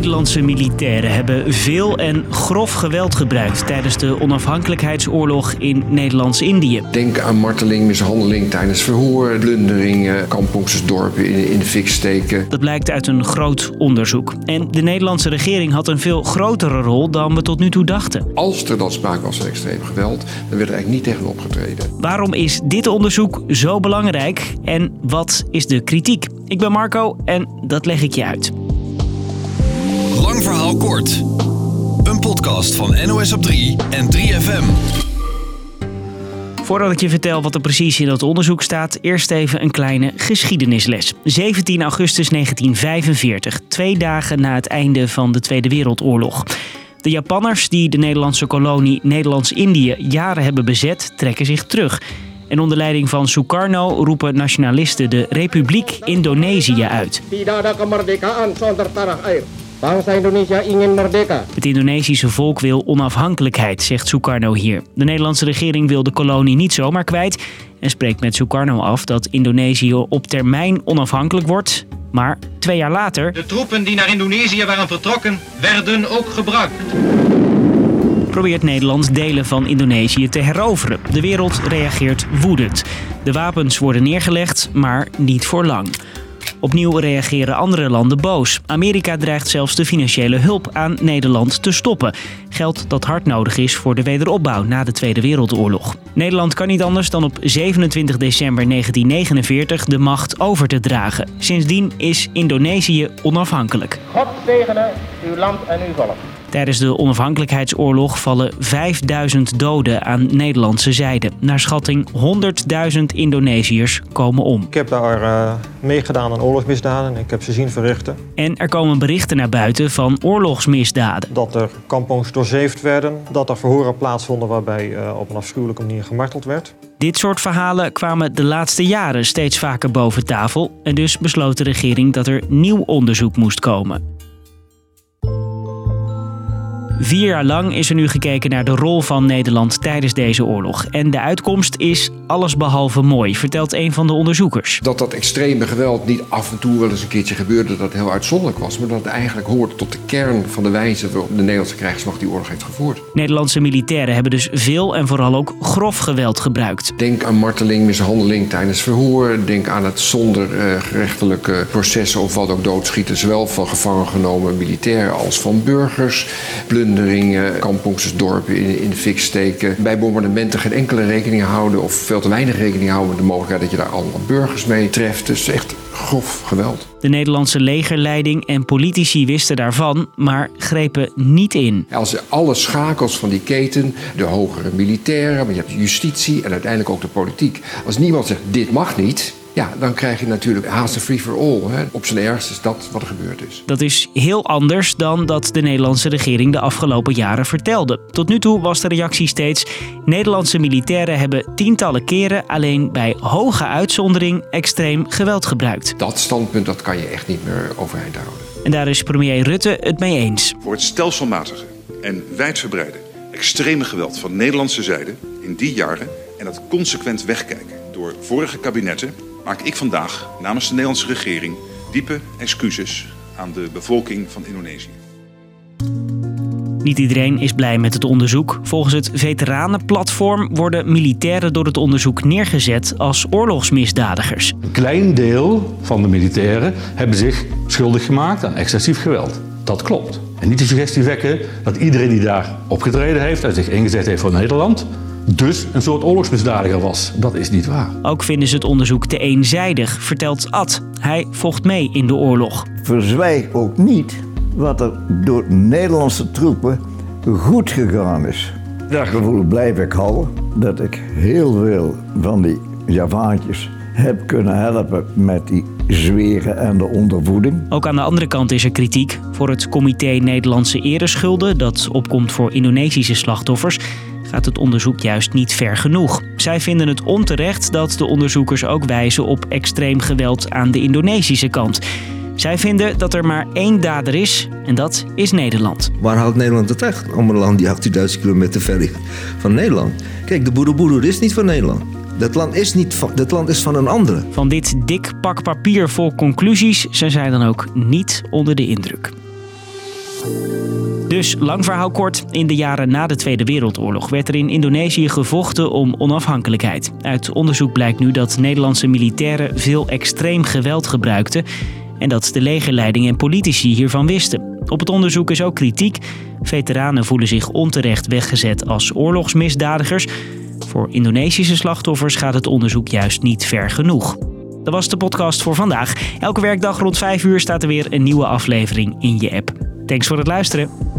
Nederlandse militairen hebben veel en grof geweld gebruikt tijdens de onafhankelijkheidsoorlog in Nederlands-Indië. Denk aan marteling, mishandeling tijdens verhoor, plunderingen, kampongsersdorpen in, in de fik steken. Dat blijkt uit een groot onderzoek. En de Nederlandse regering had een veel grotere rol dan we tot nu toe dachten. Als er dan sprake was van extreem geweld, dan werd er eigenlijk niet tegen opgetreden. Waarom is dit onderzoek zo belangrijk en wat is de kritiek? Ik ben Marco en dat leg ik je uit. Lang verhaal kort. Een podcast van NOS op 3 en 3FM. Voordat ik je vertel wat er precies in dat onderzoek staat, eerst even een kleine geschiedenisles. 17 augustus 1945, twee dagen na het einde van de Tweede Wereldoorlog. De Japanners die de Nederlandse kolonie Nederlands-Indië jaren hebben bezet, trekken zich terug. En onder leiding van Sukarno roepen nationalisten de Republiek Indonesië uit. Tidak ada kemerdekaan zonder tanah air. Bangsa Indonesia ingin merdeka. Het Indonesische volk wil onafhankelijkheid, zegt Sukarno hier. De Nederlandse regering wil de kolonie niet zomaar kwijt en spreekt met Sukarno af dat Indonesië op termijn onafhankelijk wordt. Maar twee jaar later De troepen die naar Indonesië waren vertrokken, werden ook gebruikt. probeert Nederland delen van Indonesië te heroveren. De wereld reageert woedend. De wapens worden neergelegd, maar niet voor lang. Opnieuw reageren andere landen boos. Amerika dreigt zelfs de financiële hulp aan Nederland te stoppen. Geld dat hard nodig is voor de wederopbouw na de Tweede Wereldoorlog. Nederland kan niet anders dan op 27 december 1949 de macht over te dragen. Sindsdien is Indonesië onafhankelijk. God zegene uw land en uw volk. Tijdens de onafhankelijkheidsoorlog vallen 5000 doden aan Nederlandse zijde. Naar schatting 100.000 Indonesiërs komen om. Ik heb daar eh, meegedaan aan oorlogsmisdaden. Ik heb ze zien verrichten. En er komen berichten naar buiten van oorlogsmisdaden. Dat er kampongs doorzeefd werden. Dat er verhoren plaatsvonden waarbij eh, op een afschuwelijke manier gemarteld werd. Dit soort verhalen kwamen de laatste jaren steeds vaker boven tafel. En dus besloot de regering dat er nieuw onderzoek moest komen. Vier jaar lang is er nu gekeken naar de rol van Nederland tijdens deze oorlog. En de uitkomst is allesbehalve mooi, vertelt een van de onderzoekers. Dat dat extreme geweld niet af en toe wel eens een keertje gebeurde, dat het heel uitzonderlijk was. Maar dat het eigenlijk hoort tot de kern van de wijze waarop de Nederlandse krijgsmacht die oorlog heeft gevoerd. Nederlandse militairen hebben dus veel en vooral ook grof geweld gebruikt. Denk aan marteling, mishandeling tijdens verhoor. Denk aan het zonder eh, gerechtelijke processen of wat ook doodschieten. Zowel van gevangen genomen militairen als van burgers. Plunderingen, kampongsersdorpen in, in de fik steken. Bij bombardementen geen enkele rekening houden of veel te weinig rekening houden met de mogelijkheid dat je daar allemaal burgers mee treft. Dus echt grof geweld. De Nederlandse legerleiding en politici wisten daarvan, maar grepen niet in. Als alle schakels van die keten, de hogere militairen, maar je hebt de justitie en uiteindelijk ook de politiek. Als niemand zegt dit mag niet, ja, dan krijg je natuurlijk haast een free for all. Hè. Op zijn ergst is dat wat er gebeurd is. Dat is heel anders dan dat de Nederlandse regering de afgelopen jaren vertelde. Tot nu toe was de reactie steeds: Nederlandse militairen hebben tientallen keren alleen bij hoge uitzondering extreem geweld gebruikt. Dat standpunt dat kan je echt niet meer overeind houden. En daar is premier Rutte het mee eens. Voor het stelselmatige en wijdverbreide extreme geweld van Nederlandse zijde in die jaren en dat consequent wegkijken door vorige kabinetten maak ik vandaag namens de Nederlandse regering diepe excuses aan de bevolking van Indonesië. Niet iedereen is blij met het onderzoek. Volgens het Veteranenplatform worden militairen door het onderzoek neergezet als oorlogsmisdadigers. Een klein deel van de militairen hebben zich schuldig gemaakt aan excessief geweld. Dat klopt. En niet de suggestie wekken dat iedereen die daar opgetreden heeft en zich ingezet heeft voor Nederland, dus een soort oorlogsmisdadiger was. Dat is niet waar. Ook vinden ze het onderzoek te eenzijdig, vertelt Ad. Hij vocht mee in de oorlog. verzwijg ook niet wat er door Nederlandse troepen goed gegaan is. Dat gevoel blijf ik houden, dat ik heel veel van die Javaantjes heb kunnen helpen met die zweren en de ondervoeding. Ook aan de andere kant is er kritiek. Voor het Comité Nederlandse Ereschulden, dat opkomt voor Indonesische slachtoffers, gaat het onderzoek juist niet ver genoeg. Zij vinden het onterecht dat de onderzoekers ook wijzen op extreem geweld aan de Indonesische kant. Zij vinden dat er maar één dader is en dat is Nederland. Waar houdt Nederland het echt? Om een land die 18.000 kilometer ver ligt van Nederland. Kijk, de Boeroeboeroer is niet van Nederland. Dat land is, niet van, dat land is van een andere. Van dit dik pak papier vol conclusies zijn zij dan ook niet onder de indruk. Dus lang verhaal kort, in de jaren na de Tweede Wereldoorlog werd er in Indonesië gevochten om onafhankelijkheid. Uit onderzoek blijkt nu dat Nederlandse militairen veel extreem geweld gebruikten en dat de legerleiding en politici hiervan wisten. Op het onderzoek is ook kritiek. Veteranen voelen zich onterecht weggezet als oorlogsmisdadigers. Voor Indonesische slachtoffers gaat het onderzoek juist niet ver genoeg. Dat was de podcast voor vandaag. Elke werkdag rond 5 uur staat er weer een nieuwe aflevering in je app. Thanks voor het luisteren.